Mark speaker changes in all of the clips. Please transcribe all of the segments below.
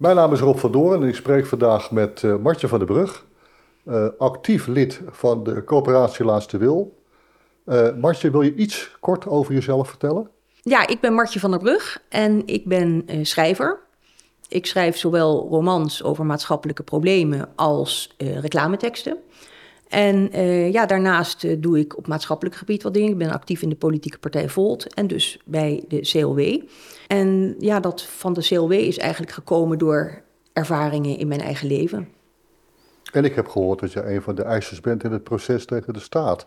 Speaker 1: Mijn naam is Rob van Doorn en ik spreek vandaag met uh, Martje van der Brug, uh, actief lid van de coöperatie Laatste Wil. Uh, Martje, wil je iets kort over jezelf vertellen?
Speaker 2: Ja, ik ben Martje van der Brug en ik ben schrijver. Ik schrijf zowel romans over maatschappelijke problemen als reclameteksten. En ja, daarnaast doe ik op maatschappelijk gebied wat dingen. Ik ben actief in de politieke partij Volt en dus bij de CLW. En ja, dat van de CLW is eigenlijk gekomen door ervaringen in mijn eigen leven.
Speaker 1: En ik heb gehoord dat je een van de eisers bent in het proces tegen de staat.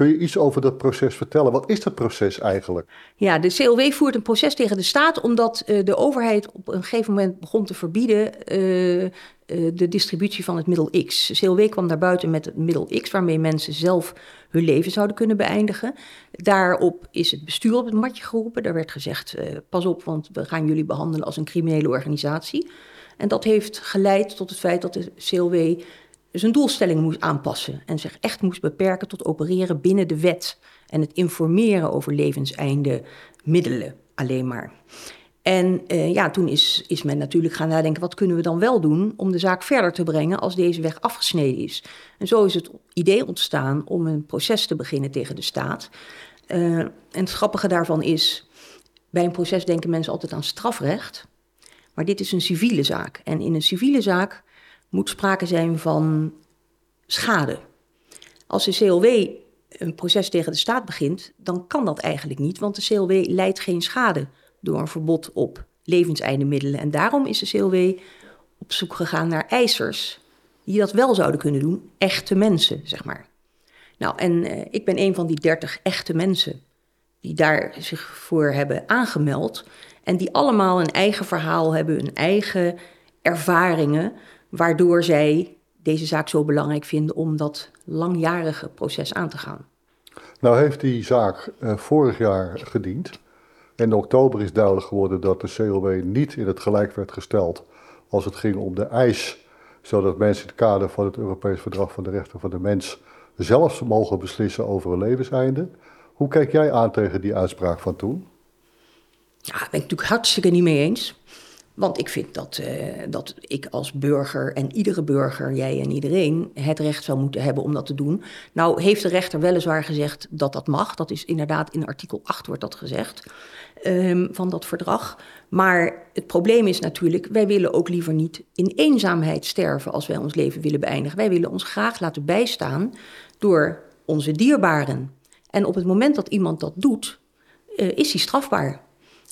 Speaker 1: Kun je iets over dat proces vertellen? Wat is dat proces eigenlijk?
Speaker 2: Ja, de CLW voert een proces tegen de staat omdat uh, de overheid op een gegeven moment begon te verbieden uh, uh, de distributie van het middel X. CLW kwam daar buiten met het middel X, waarmee mensen zelf hun leven zouden kunnen beëindigen. Daarop is het bestuur op het matje geroepen. Daar werd gezegd: pas op, want we gaan jullie behandelen als een criminele organisatie. En dat heeft geleid tot het feit dat de CLW zijn doelstelling moest aanpassen en zich echt moest beperken tot opereren binnen de wet en het informeren over levenseinde middelen alleen maar. En uh, ja, toen is, is men natuurlijk gaan nadenken, wat kunnen we dan wel doen om de zaak verder te brengen als deze weg afgesneden is. En zo is het idee ontstaan om een proces te beginnen tegen de staat. Uh, en het grappige daarvan is, bij een proces denken mensen altijd aan strafrecht, maar dit is een civiele zaak. En in een civiele zaak moet sprake zijn van schade. Als de CLW een proces tegen de staat begint, dan kan dat eigenlijk niet, want de CLW leidt geen schade door een verbod op levenseindemiddelen. En daarom is de CLW op zoek gegaan naar eisers die dat wel zouden kunnen doen, echte mensen, zeg maar. Nou, en uh, ik ben een van die dertig echte mensen die daar zich voor hebben aangemeld en die allemaal een eigen verhaal hebben, hun eigen ervaringen, waardoor zij deze zaak zo belangrijk vinden om dat langjarige proces aan te gaan.
Speaker 1: Nou heeft die zaak uh, vorig jaar gediend. In oktober is duidelijk geworden dat de CLW niet in het gelijk werd gesteld als het ging om de eis, zodat mensen in het kader van het Europees Verdrag van de Rechten van de Mens zelfs mogen beslissen over een levenseinde. Hoe kijk jij aan tegen die uitspraak van toen?
Speaker 2: Ja, daar ben ik natuurlijk hartstikke niet mee eens. Want ik vind dat, uh, dat ik als burger en iedere burger, jij en iedereen, het recht zou moeten hebben om dat te doen. Nou heeft de rechter weliswaar gezegd dat dat mag. Dat is inderdaad in artikel 8 wordt dat gezegd um, van dat verdrag. Maar het probleem is natuurlijk, wij willen ook liever niet in eenzaamheid sterven als wij ons leven willen beëindigen. Wij willen ons graag laten bijstaan door onze dierbaren. En op het moment dat iemand dat doet, uh, is hij strafbaar.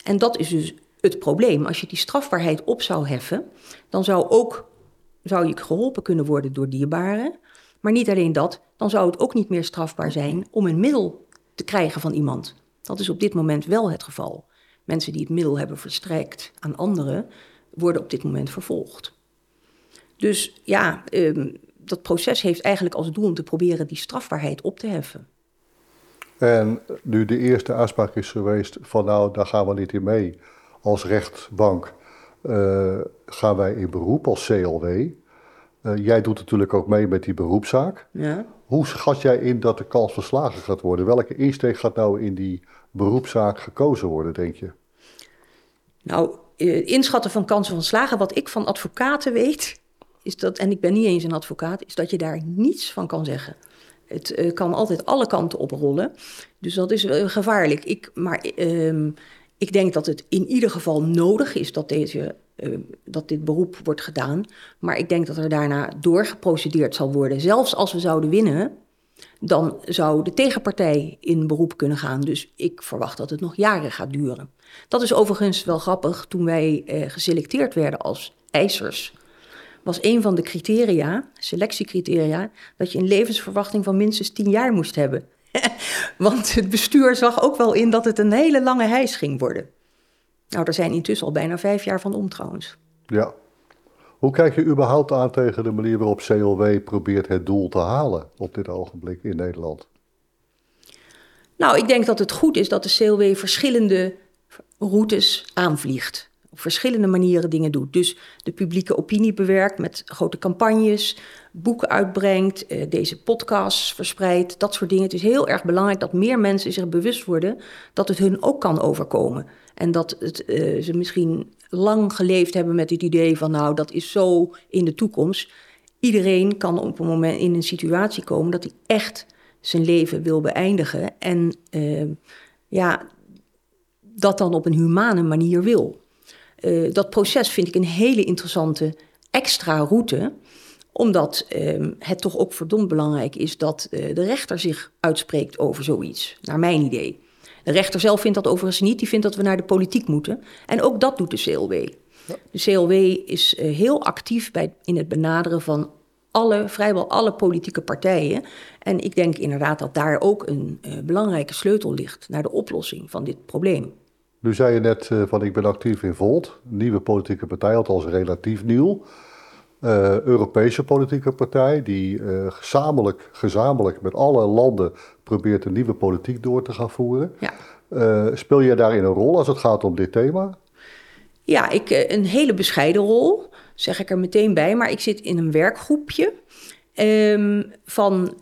Speaker 2: En dat is dus het probleem. Als je die strafbaarheid op zou heffen, dan zou, ook, zou je geholpen kunnen worden door dierbaren. Maar niet alleen dat, dan zou het ook niet meer strafbaar zijn om een middel te krijgen van iemand. Dat is op dit moment wel het geval. Mensen die het middel hebben verstrekt aan anderen, worden op dit moment vervolgd. Dus ja, um, dat proces heeft eigenlijk als doel om te proberen die strafbaarheid op te heffen.
Speaker 1: En nu de eerste uitspraak is geweest van nou, daar gaan we niet in mee als rechtbank uh, gaan wij in beroep als CLW. Eh, jij doet natuurlijk ook mee met die beroepszaak. Ja. Hoe schat jij in dat de kans verslagen gaat worden? Welke insteek gaat nou in die beroepszaak gekozen worden, denk je?
Speaker 2: Nou, uh, inschatten van kansen van slagen, wat ik van advocaten weet, is dat, en ik ben niet eens een advocaat, is dat je daar niets van kan zeggen. Het kan altijd alle kanten oprollen. Dus dat is gevaarlijk. Ik, maar ehm, ik denk dat het in ieder geval nodig is dat, deze, uh, dat dit beroep wordt gedaan. Maar ik denk dat er daarna doorgeprocedeerd zal worden. Zelfs als we zouden winnen, dan zou de tegenpartij in beroep kunnen gaan. Dus ik verwacht dat het nog jaren gaat duren. Dat is overigens wel grappig. Toen wij uh, geselecteerd werden als eisers, was een van de criteria, selectiecriteria, dat je een levensverwachting van minstens 10 jaar moest hebben. Want het bestuur zag ook wel in dat het een hele lange hijs ging worden. Nou, er zijn intussen al bijna vijf jaar van om trouwens.
Speaker 1: Ja. Hoe kijk je überhaupt aan tegen de manier waarop CLW probeert het doel te halen op dit ogenblik in Nederland?
Speaker 2: Nou, ik denk dat het goed is dat de CLW verschillende routes aanvliegt op verschillende manieren dingen doet. Dus de publieke opinie bewerkt met grote campagnes, boeken uitbrengt, eh, deze podcasts verspreidt, dat soort dingen. Het is heel erg belangrijk dat meer mensen zich bewust worden dat het hun ook kan overkomen. En dat het, uh, ze misschien lang geleefd hebben met het idee van nou, dat is zo in de toekomst. Iedereen kan op een moment in een situatie komen dat hij echt zijn leven wil beëindigen. En uh, ja, dat dan op een humane manier wil. Uh, dat proces vind ik een hele interessante extra route omdat uh, het toch ook verdomd belangrijk is dat uh, de rechter zich uitspreekt over zoiets, naar mijn idee. De rechter zelf vindt dat overigens niet, die vindt dat we naar de politiek moeten. En ook dat doet de CLW. Ja. De CLW is uh, heel actief bij, in het benaderen van alle, vrijwel alle politieke partijen. En ik denk inderdaad dat daar ook een belangrijke sleutel ligt naar de oplossing van dit probleem.
Speaker 1: Nu zei je net van ik ben actief in Volt, nieuwe politieke partij, althans relatief nieuw uh, Europese politieke partij die uh, gezamenlijk, gezamenlijk met alle landen probeert een nieuwe politiek door te gaan voeren. Ja. Uh, speel jij daarin een rol als het gaat om dit thema?
Speaker 2: Ja, ik, een hele bescheiden rol, zeg ik er meteen bij. Maar ik zit in een werkgroepje um, van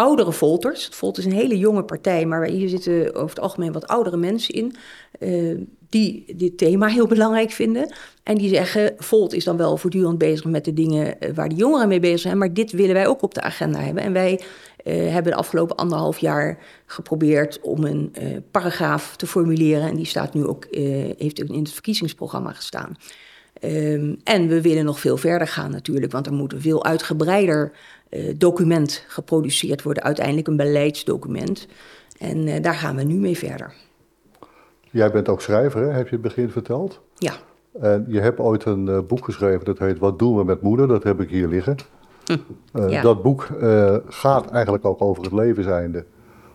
Speaker 2: oudere Volters. Volt is een hele jonge partij, maar hier zitten over het algemeen wat oudere mensen in. Uh, die dit thema heel belangrijk vinden. En die zeggen, Volt is dan wel voortdurend bezig met de dingen eh, waar de jongeren mee bezig zijn. Maar dit willen wij ook op de agenda hebben. En wij uh, hebben de afgelopen anderhalf jaar geprobeerd om een paragraaf te formuleren. En die staat nu ook, heeft in het verkiezingsprogramma gestaan. Um, en we willen nog veel verder gaan natuurlijk, want er moet een veel uitgebreider document geproduceerd worden, uiteindelijk een beleidsdocument. En uh, daar gaan we nu mee verder.
Speaker 1: Jij bent ook schrijver, hè? heb je het begin verteld?
Speaker 2: Ja.
Speaker 1: En je hebt ooit een uh, boek geschreven dat heet Wat doen we met moeder? Dat heb ik hier liggen. Hm. Ja. Dat boek gaat eigenlijk ook over het leven zijnde.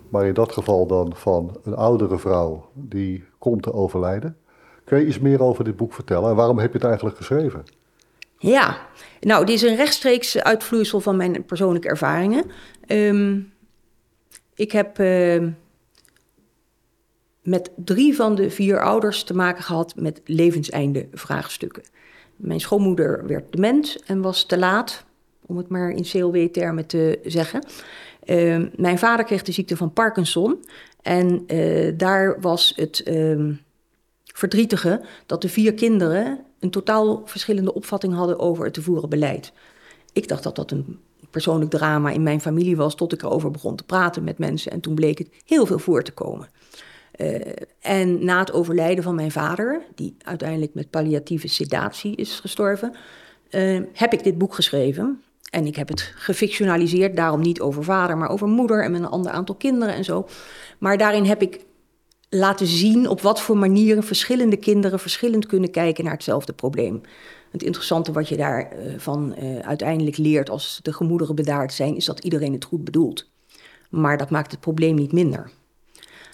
Speaker 1: Maar in dat geval dan van een oudere vrouw die komt te overlijden. Kun je iets meer over dit boek vertellen en waarom heb je het eigenlijk geschreven?
Speaker 2: Ja, nou, dit is een rechtstreeks uitvloeisel van mijn persoonlijke ervaringen. Um, ik heb uh, met drie van de vier ouders te maken gehad met levenseinde vraagstukken. Mijn schoonmoeder werd dement en was te laat, om het maar in CLW-termen te zeggen. Uh, mijn vader kreeg de ziekte van Parkinson en uh, daar was het ehm, verdrietige dat de vier kinderen een totaal verschillende opvatting hadden over het te voeren beleid. Ik dacht dat dat een persoonlijk drama in mijn familie was, tot ik erover begon te praten met mensen. En toen bleek het heel veel voor te komen. Uh, en na het overlijden van mijn vader, die uiteindelijk met palliatieve sedatie is gestorven, uh, heb ik dit boek geschreven. En ik heb het gefictionaliseerd, daarom niet over vader, maar over moeder en met een ander aantal kinderen en zo. Maar daarin heb ik laten zien op wat voor manieren verschillende kinderen verschillend kunnen kijken naar hetzelfde probleem. Het interessante wat je daarvan uh, uh, uiteindelijk leert als de gemoederen bedaard zijn, is dat iedereen het goed bedoelt. Maar dat maakt het probleem niet minder.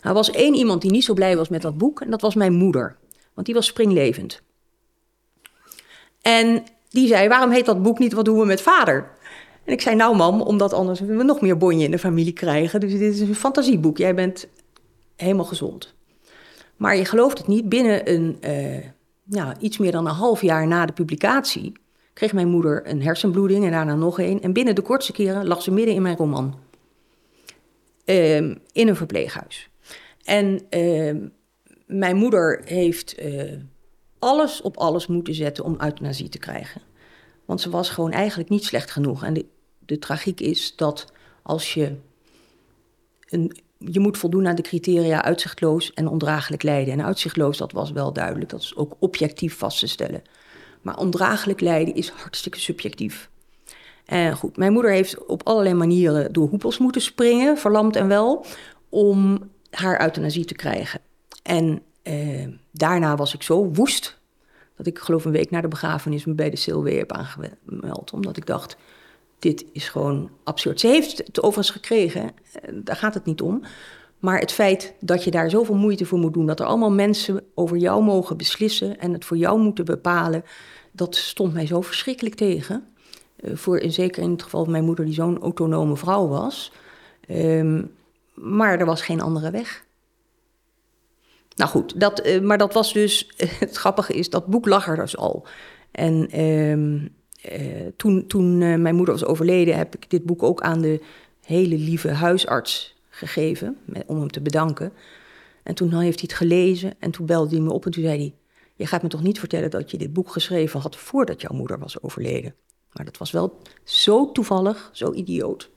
Speaker 2: Er was één iemand die niet zo blij was met dat boek en dat was mijn moeder. Want die was springlevend. En die zei, waarom heet dat boek niet Wat doen we met vader? En ik zei, nou mam, omdat anders we nog meer bonje in de familie krijgen. Dus dit is een fantasieboek. Jij bent helemaal gezond. Maar je gelooft het niet, binnen een, uh, ja, iets meer dan een half jaar na de publicatie kreeg mijn moeder een hersenbloeding en daarna nog een. En binnen de kortste keren lag ze midden in mijn roman. Uh, in een verpleeghuis. En uh, mijn moeder heeft eh, alles op alles moeten zetten om euthanasie te krijgen. Want ze was gewoon eigenlijk niet slecht genoeg. En de, de tragiek is dat als je een je moet voldoen aan de criteria uitzichtloos en ondraaglijk lijden. En uitzichtloos, dat was wel duidelijk, dat is ook objectief vast te stellen. Maar ondraaglijk lijden is hartstikke subjectief. En goed, mijn moeder heeft op allerlei manieren door hoepels moeten springen, verlamd en wel, om haar euthanasie te krijgen. En eh, daarna was ik zo woest dat ik geloof een week na de begrafenis me bij de CLW heb aangemeld. Omdat ik dacht, dit is gewoon absurd. Ze heeft het overigens gekregen, eh, daar gaat het niet om. Maar het feit dat je daar zoveel moeite voor moet doen, dat er allemaal mensen over jou mogen beslissen en het voor jou moeten bepalen, dat stond mij zo verschrikkelijk tegen. Uh, voor, zeker in het geval van mijn moeder, die zo'n autonome vrouw was. Um, maar er was geen andere weg. Nou goed, dat, uh, maar dat was dus. het grappige is, dat boek lag er dus al. En uh, toen, toen uh, mijn moeder was overleden, heb ik dit boek ook aan de hele lieve huisarts gegeven, met, om hem te bedanken. En toen heeft hij het gelezen en toen belde hij me op en toen zei hij... Je gaat me toch niet vertellen dat je dit boek geschreven had voordat jouw moeder was overleden? Maar dat was wel zo toevallig, zo idioot.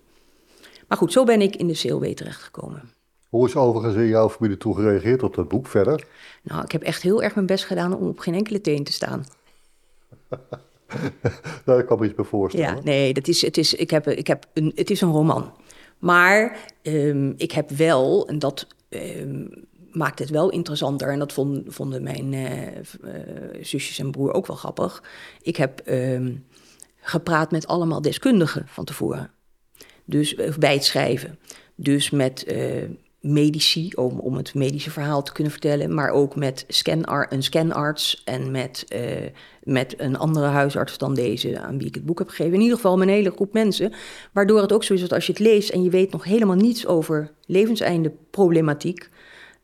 Speaker 2: Maar goed, zo ben ik in de CLW terechtgekomen.
Speaker 1: Hoe is overigens in jouw familie toe gereageerd op dat boek verder?
Speaker 2: Nou, ik heb echt heel erg mijn best gedaan om op geen enkele teen te staan.
Speaker 1: Daar kan ik me iets bij voorstellen.
Speaker 2: Ja, nee, dat is, het, is, ik heb, ik heb een, het is een roman. Maar um, ik heb wel, en dat um, maakt het wel interessanter, en dat vonden mijn uh, uh, zusjes en broer ook wel grappig. Ik heb um, gepraat met allemaal deskundigen van tevoren. Dus bij het schrijven. Dus met uh, medici, om, om het medische verhaal te kunnen vertellen, maar ook met scanar een scanarts en met, uh, met een andere huisarts dan deze aan wie ik het boek heb gegeven. In ieder geval een hele groep mensen, waardoor het ook zo is dat als je het leest en je weet nog helemaal niets over levenseinde problematiek,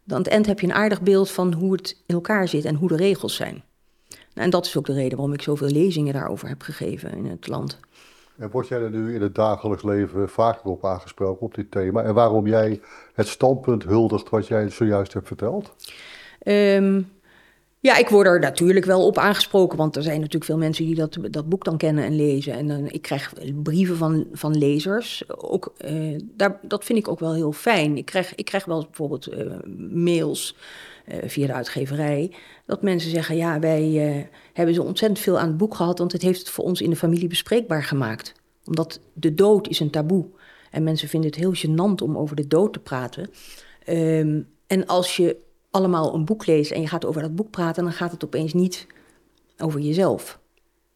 Speaker 2: dan aan het eind heb je een aardig beeld van hoe het in elkaar zit en hoe de regels zijn. Nou, en dat is ook de reden waarom ik zoveel lezingen daarover heb gegeven in het land.
Speaker 1: En word jij er nu in het dagelijks leven vaker op aangesproken op dit thema? En waarom jij het standpunt huldigt wat jij zojuist hebt verteld?
Speaker 2: Um, ja, ik word er natuurlijk wel op aangesproken, want er zijn natuurlijk veel mensen die dat, dat boek dan kennen en lezen. En dan, ik krijg brieven van, van lezers. Ook, uh, daar, dat vind ik ook wel heel fijn. Ik krijg, ik krijg wel bijvoorbeeld uh, mails via de uitgeverij. Dat mensen zeggen, ja, wij hebben zo ontzettend veel aan het boek gehad, want het heeft het voor ons in de familie bespreekbaar gemaakt. Omdat de dood is een taboe. En mensen vinden het heel gênant om over de dood te praten. Um, en als je allemaal een boek leest en je gaat over dat boek praten, dan gaat het opeens niet over jezelf.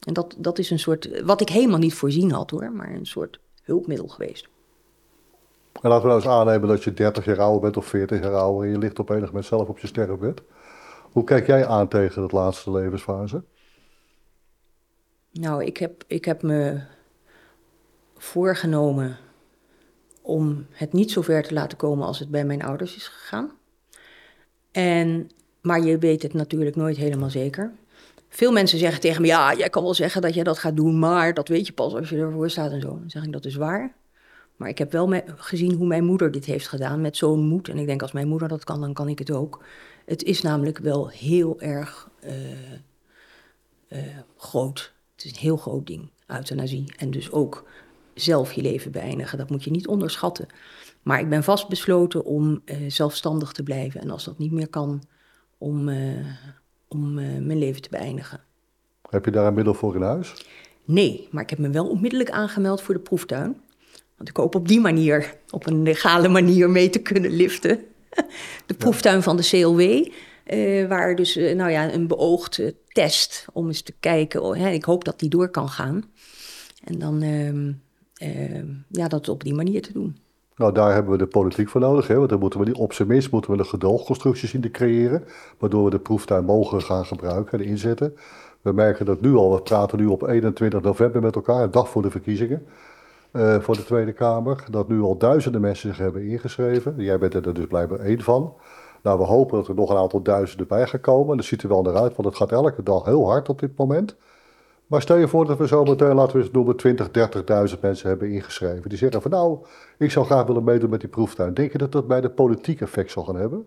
Speaker 2: En dat, dat is een soort, wat ik helemaal niet voorzien had hoor, maar een soort hulpmiddel geweest.
Speaker 1: En laten we nou eens aannemen dat je 30 jaar ouder bent of 40 jaar ouder en je ligt op enig moment zelf op je sterrenbed. Hoe kijk jij aan tegen het laatste levensfase?
Speaker 2: Nou, ik heb, ik heb me voorgenomen om het niet zo ver te laten komen als het bij mijn ouders is gegaan. En, maar je weet het natuurlijk nooit helemaal zeker. Veel mensen zeggen tegen me: Ja, jij kan wel zeggen dat je dat gaat doen, maar dat weet je pas als je ervoor staat en zo. Dan zeg ik: Dat is waar. Maar ik heb wel gezien hoe mijn moeder dit heeft gedaan met zo'n moed. En ik denk: Als mijn moeder dat kan, dan kan ik het ook. Het is namelijk wel heel erg uh, uh, groot. Het is een heel groot ding, euthanasie. En dus ook zelf je leven beëindigen. Dat moet je niet onderschatten. Maar ik ben vastbesloten om uh, zelfstandig te blijven. En als dat niet meer kan, om, uh, om uh, mijn leven te beëindigen.
Speaker 1: Heb je daar een middel voor in huis?
Speaker 2: Nee, maar ik heb me wel onmiddellijk aangemeld voor de proeftuin. Want ik hoop op die manier, op een legale manier, mee te kunnen liften. De proeftuin van de CLW. waar dus nou ja, een beoogd test om eens te kijken. Oh, hè, ik hoop dat die door kan gaan. En dan ehm, ja, dat op die manier te doen.
Speaker 1: Nou, daar hebben we de politiek voor nodig. Hè? Want dan moeten we die, op zijn minst moeten we de gedoogconstructies zien te creëren. Waardoor we de proeftuin mogen gaan gebruiken en inzetten. We merken dat nu al, we praten nu op 21 november met elkaar, een dag voor de verkiezingen. Uh, voor de Tweede Kamer. Dat nu al duizenden mensen zich hebben ingeschreven. Jij bent er dus blijkbaar één van. Nou, we hopen dat er nog een aantal duizenden bij gaan komen. Dat ziet er wel naar uit, want het gaat elke dag heel hard op dit moment. Maar stel je voor dat we zo meteen, laten we eens noemen, 20, 30.000 mensen hebben ingeschreven. Die zeggen van nou, ik zou graag willen meedoen met die proeftuin. Denk je dat dat bij de politiek effect zal gaan hebben?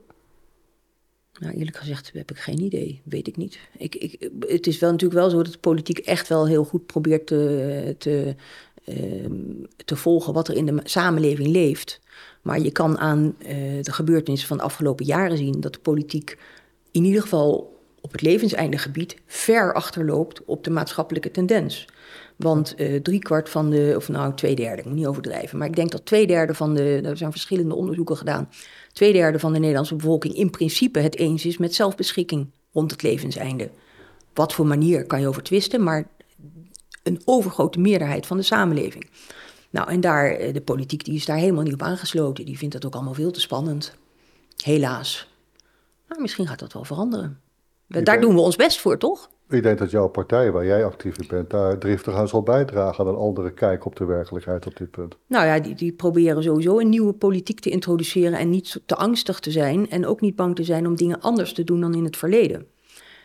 Speaker 2: Nou, eerlijk gezegd heb ik geen idee. Weet ik niet. Ik, ik, het is wel natuurlijk wel zo dat de politiek echt wel heel goed probeert te, te, te volgen wat er in de samenleving leeft. Maar je kan aan uh, de gebeurtenissen van de afgelopen jaren zien dat de politiek in ieder geval op het levenseindegebied ver achterloopt op de maatschappelijke tendens. Want uh, driekwart van de, of nou twee derde, ik moet niet overdrijven, maar ik denk dat twee derde van de, er zijn verschillende onderzoeken gedaan, twee derde van de Nederlandse bevolking in principe het eens is met zelfbeschikking rond het levenseinde. Wat voor manier kan je over twisten, maar een overgrote meerderheid van de samenleving. Nou, en daar, eh, de politiek die is daar helemaal niet op aangesloten. Die vindt dat ook allemaal veel te spannend. Helaas. Maar misschien gaat dat wel veranderen. Daar doen we ons best voor, toch?
Speaker 1: Ik denk dat jouw partij, waar jij actief in bent, daar driftig aan zal bijdragen aan een andere kijk op de werkelijkheid op dit punt.
Speaker 2: Nou ja, die, die proberen sowieso een nieuwe politiek te introduceren en niet te angstig te zijn en ook niet bang te zijn om dingen anders te doen dan in het verleden.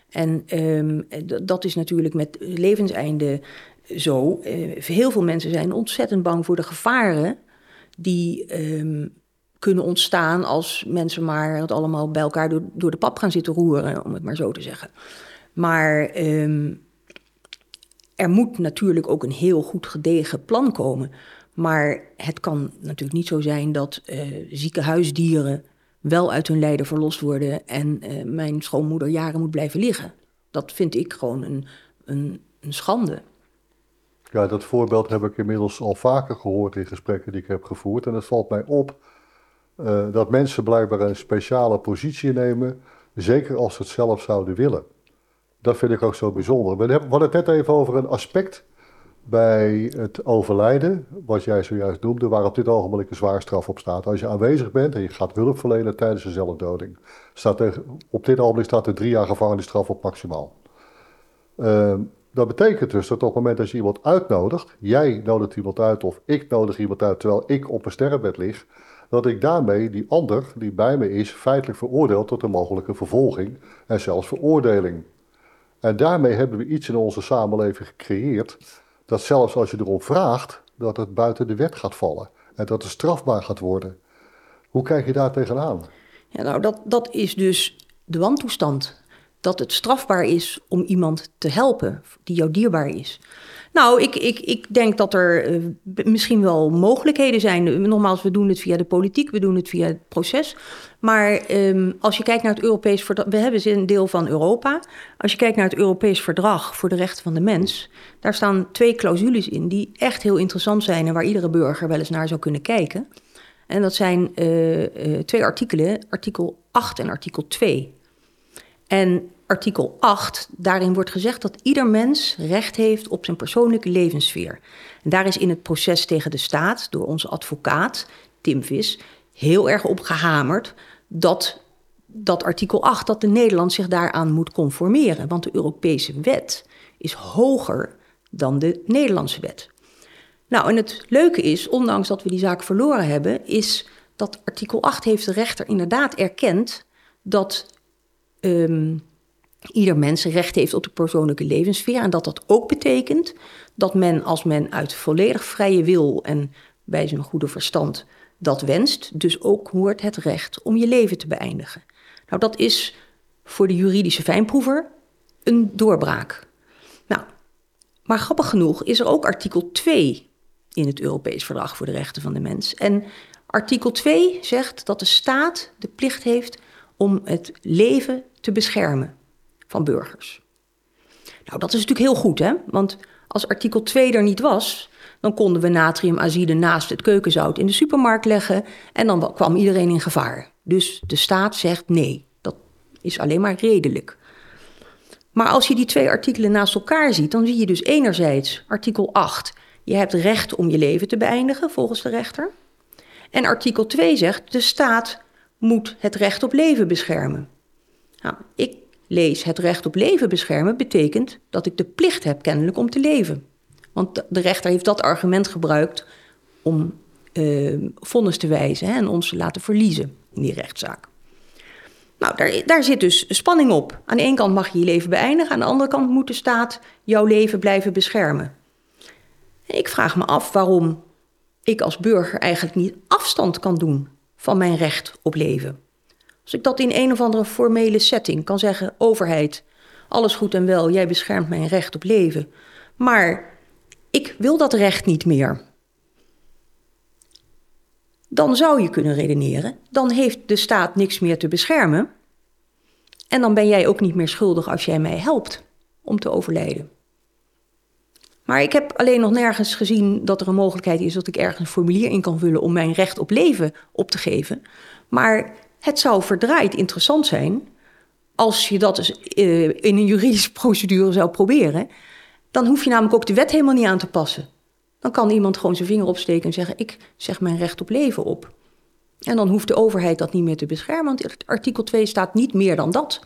Speaker 2: En um, dat is natuurlijk met levenseinde zo. Uh, heel veel mensen zijn ontzettend bang voor de gevaren die um, kunnen ontstaan als mensen maar het allemaal bij elkaar door, door de pap gaan zitten roeren, om het maar zo te zeggen. Maar ehm, er moet natuurlijk ook een heel goed gedegen plan komen. Maar het kan natuurlijk niet zo zijn dat uh, zieke huisdieren wel uit hun lijden verlost worden en uh, mijn schoonmoeder jaren moet blijven liggen. Dat vind ik gewoon een, een, een schande.
Speaker 1: Ja, dat voorbeeld heb ik inmiddels al vaker gehoord in gesprekken die ik heb gevoerd. En het valt mij op uh, dat mensen blijkbaar een speciale positie nemen, zeker als ze het zelf zouden willen. Dat vind ik ook zo bijzonder. We hadden het net even over een aspect bij het overlijden, wat jij zojuist noemde, waar op dit ogenblik een zwaar straf op staat. Als je aanwezig bent en je gaat hulp verlenen tijdens een zelfdoding, staat er, op dit ogenblik staat er drie jaar gevangenisstraf op maximaal. Uh, dat betekent dus dat op het moment dat je iemand uitnodigt, jij nodigt iemand uit of ik nodig iemand uit terwijl ik op een sterrenbed lig, dat ik daarmee die ander die bij me is feitelijk veroordeel tot een mogelijke vervolging en zelfs veroordeling. En daarmee hebben we iets in onze samenleving gecreëerd dat zelfs als je erom vraagt, dat het buiten de wet gaat vallen en dat het strafbaar gaat worden. Hoe kijk je daar tegenaan?
Speaker 2: Ja, nou, dat, dat is dus de wantoestand. Dat het strafbaar is om iemand te helpen die jou dierbaar is. Nou, ik, ik, ik denk dat er uh, misschien wel mogelijkheden zijn. Nogmaals, we doen het via de politiek, we doen het via het proces. Maar um, als je kijkt naar het Europees verdrag, we hebben een deel van Europa. Als je kijkt naar het Europees verdrag voor de rechten van de mens, daar staan twee clausules in die echt heel interessant zijn en waar iedere burger wel eens naar zou kunnen kijken. En dat zijn uh, uh, twee artikelen, artikel 8 en artikel 2. En artikel 8, daarin wordt gezegd dat ieder mens recht heeft op zijn persoonlijke levenssfeer. En daar is in het proces tegen de staat door onze advocaat Tim Vis heel erg op gehamerd dat dat artikel 8, dat de Nederland zich daaraan moet conformeren. Want de Europese wet is hoger dan de Nederlandse wet. Nou, en het leuke is, ondanks dat we die zaak verloren hebben, is dat artikel 8 heeft de rechter inderdaad erkend dat um, ieder mens recht heeft op de persoonlijke levenssfeer. En dat dat ook betekent dat men, als men uit volledig vrije wil en bij zijn goede verstand dat wenst, dus ook hoort het recht om je leven te beëindigen. Nou, dat is voor de juridische fijnproever een doorbraak. Nou, maar grappig genoeg is er ook artikel 2 in het Europees Verdrag voor de Rechten van de Mens. En artikel 2 zegt dat de staat de plicht heeft om het leven te beschermen van burgers. Nou, dat is natuurlijk heel goed, hè? Want als artikel 2 er niet was, dan konden we natriumazide naast het keukenzout in de supermarkt leggen en dan kwam iedereen in gevaar. Dus de staat zegt nee, dat is alleen maar redelijk. Maar als je die twee artikelen naast elkaar ziet, dan zie je dus enerzijds artikel 8, je hebt recht om je leven te beëindigen volgens de rechter. En artikel 2 zegt, de staat moet het recht op leven beschermen. Nou, ik lees het recht op leven beschermen betekent dat ik de plicht heb kennelijk om te leven. Want de rechter heeft dat argument gebruikt om uh, vonnis te wijzen hè, en ons te laten verliezen in die rechtszaak. Nou, daar, daar zit dus spanning op. Aan de ene kant mag je je leven beëindigen, aan de andere kant moet de staat jouw leven blijven beschermen. En ik vraag me af waarom ik als burger eigenlijk niet afstand kan doen van mijn recht op leven. Als ik dat in een of andere formele setting kan zeggen, overheid, alles goed en wel, jij beschermt mijn recht op leven. Maar ik wil dat recht niet meer. Dan zou je kunnen redeneren, dan heeft de staat niks meer te beschermen. En dan ben jij ook niet meer schuldig als jij mij helpt om te overlijden. Maar ik heb alleen nog nergens gezien dat er een mogelijkheid is dat ik ergens een formulier in kan vullen om mijn recht op leven op te geven. Maar het zou verdraaid interessant zijn als je dat dus, in een juridische procedure zou proberen. Dan hoef je namelijk ook de wet helemaal niet aan te passen. Dan kan iemand gewoon zijn vinger opsteken en zeggen: Ik zeg mijn recht op leven op. En dan hoeft de overheid dat niet meer te beschermen, want artikel 2 staat niet meer dan dat.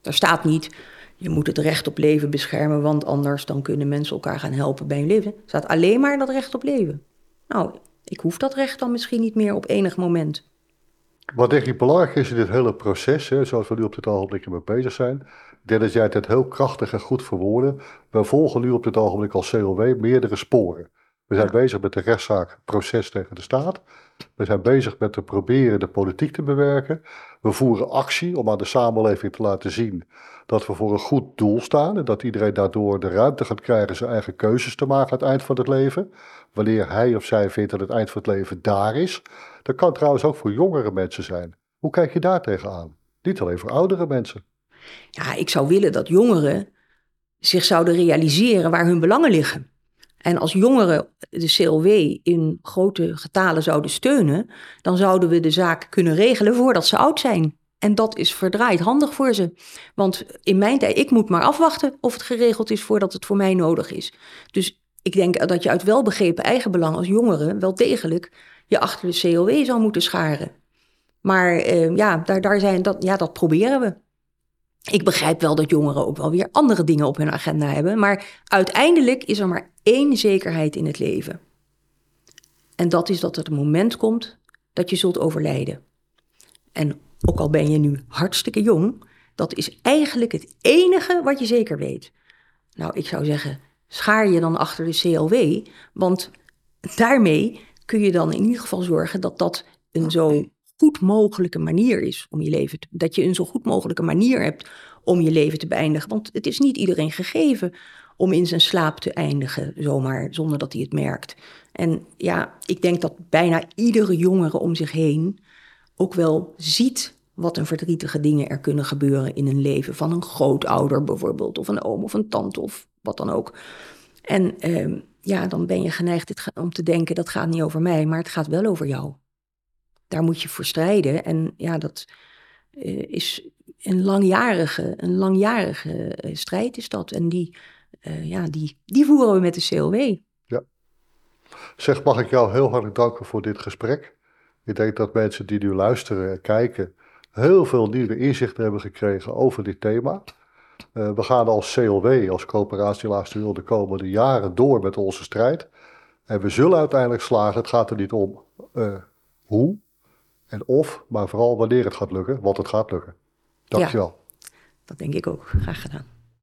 Speaker 2: Daar staat niet: je moet het recht op leven beschermen, want anders dan kunnen mensen elkaar gaan helpen bij hun leven. Er staat alleen maar dat recht op leven. Nou, ik hoef dat recht dan misschien niet meer op enig moment.
Speaker 1: Wat denk ik belangrijk is in dit hele proces, hè, zoals we nu op dit ogenblik mee bezig zijn, denk dat jij het heel krachtig en goed verwoorden. We volgen nu op dit ogenblik als COW meerdere sporen. We zijn
Speaker 2: Ja.
Speaker 1: bezig met de rechtszaak, proces tegen de staat. We zijn bezig met te proberen de politiek te bewerken. We voeren actie om aan de samenleving te laten zien dat we voor een goed doel staan. En dat iedereen daardoor de ruimte gaat krijgen zijn eigen keuzes te maken aan het eind van het leven. Wanneer hij of zij vindt dat het eind van het leven daar is. Dat kan trouwens ook voor jongere mensen zijn. Hoe kijk je daar tegenaan? Niet alleen voor oudere mensen.
Speaker 2: Ja, ik zou willen dat jongeren zich zouden realiseren waar hun belangen liggen. En als jongeren de CLW in grote getalen zouden steunen, dan zouden we de zaak kunnen regelen voordat ze oud zijn. En dat is verdraaid handig voor ze. Want in mijn tijd, ik moet maar afwachten of het geregeld is voordat het voor mij nodig is. Dus ik denk dat je uit welbegrepen eigenbelang als jongere wel degelijk je achter de CLW zou moeten scharen. Maar eh, ja, daar, daar zijn, dat, ja, dat proberen we. Ik begrijp wel dat jongeren ook wel weer andere dingen op hun agenda hebben. Maar uiteindelijk is er maar één zekerheid in het leven. En dat is dat er een moment komt dat je zult overlijden. En ook al ben je nu hartstikke jong, dat is eigenlijk het enige wat je zeker weet. Nou, ik zou zeggen, schaar je dan achter de CLW, want daarmee kun je dan in ieder geval zorgen dat dat een zo goed mogelijke manier is om je leven te, dat je een zo goed mogelijke manier hebt om je leven te beëindigen. Want het is niet iedereen gegeven om in zijn slaap te eindigen, zomaar, zonder dat hij het merkt. En ja, ik denk dat bijna iedere jongere om zich heen ook wel ziet wat een verdrietige dingen er kunnen gebeuren in een leven van een grootouder bijvoorbeeld, of een oom of een tante of wat dan ook. En eh, ja, dan ben je geneigd om te denken, dat gaat niet over mij, maar het gaat wel over jou. Daar moet je voor strijden. En ja, dat eh, is een langjarige, een langjarige eh, strijd is dat. En die, eh, ja, die, die voeren we met de CLW.
Speaker 1: Zeg, mag ik jou heel hartelijk danken voor dit gesprek. Ik denk dat mensen die nu luisteren en kijken heel veel nieuwe inzichten hebben gekregen over dit thema. Eh, we gaan als CLW, als coöperatie Laagste Huur, de komende jaren door met onze strijd. En we zullen uiteindelijk slagen. Het gaat er niet om eh, hoe en of, maar vooral wanneer het gaat lukken, want het gaat lukken. Dankjewel.
Speaker 2: Dat denk ik ook. Graag gedaan.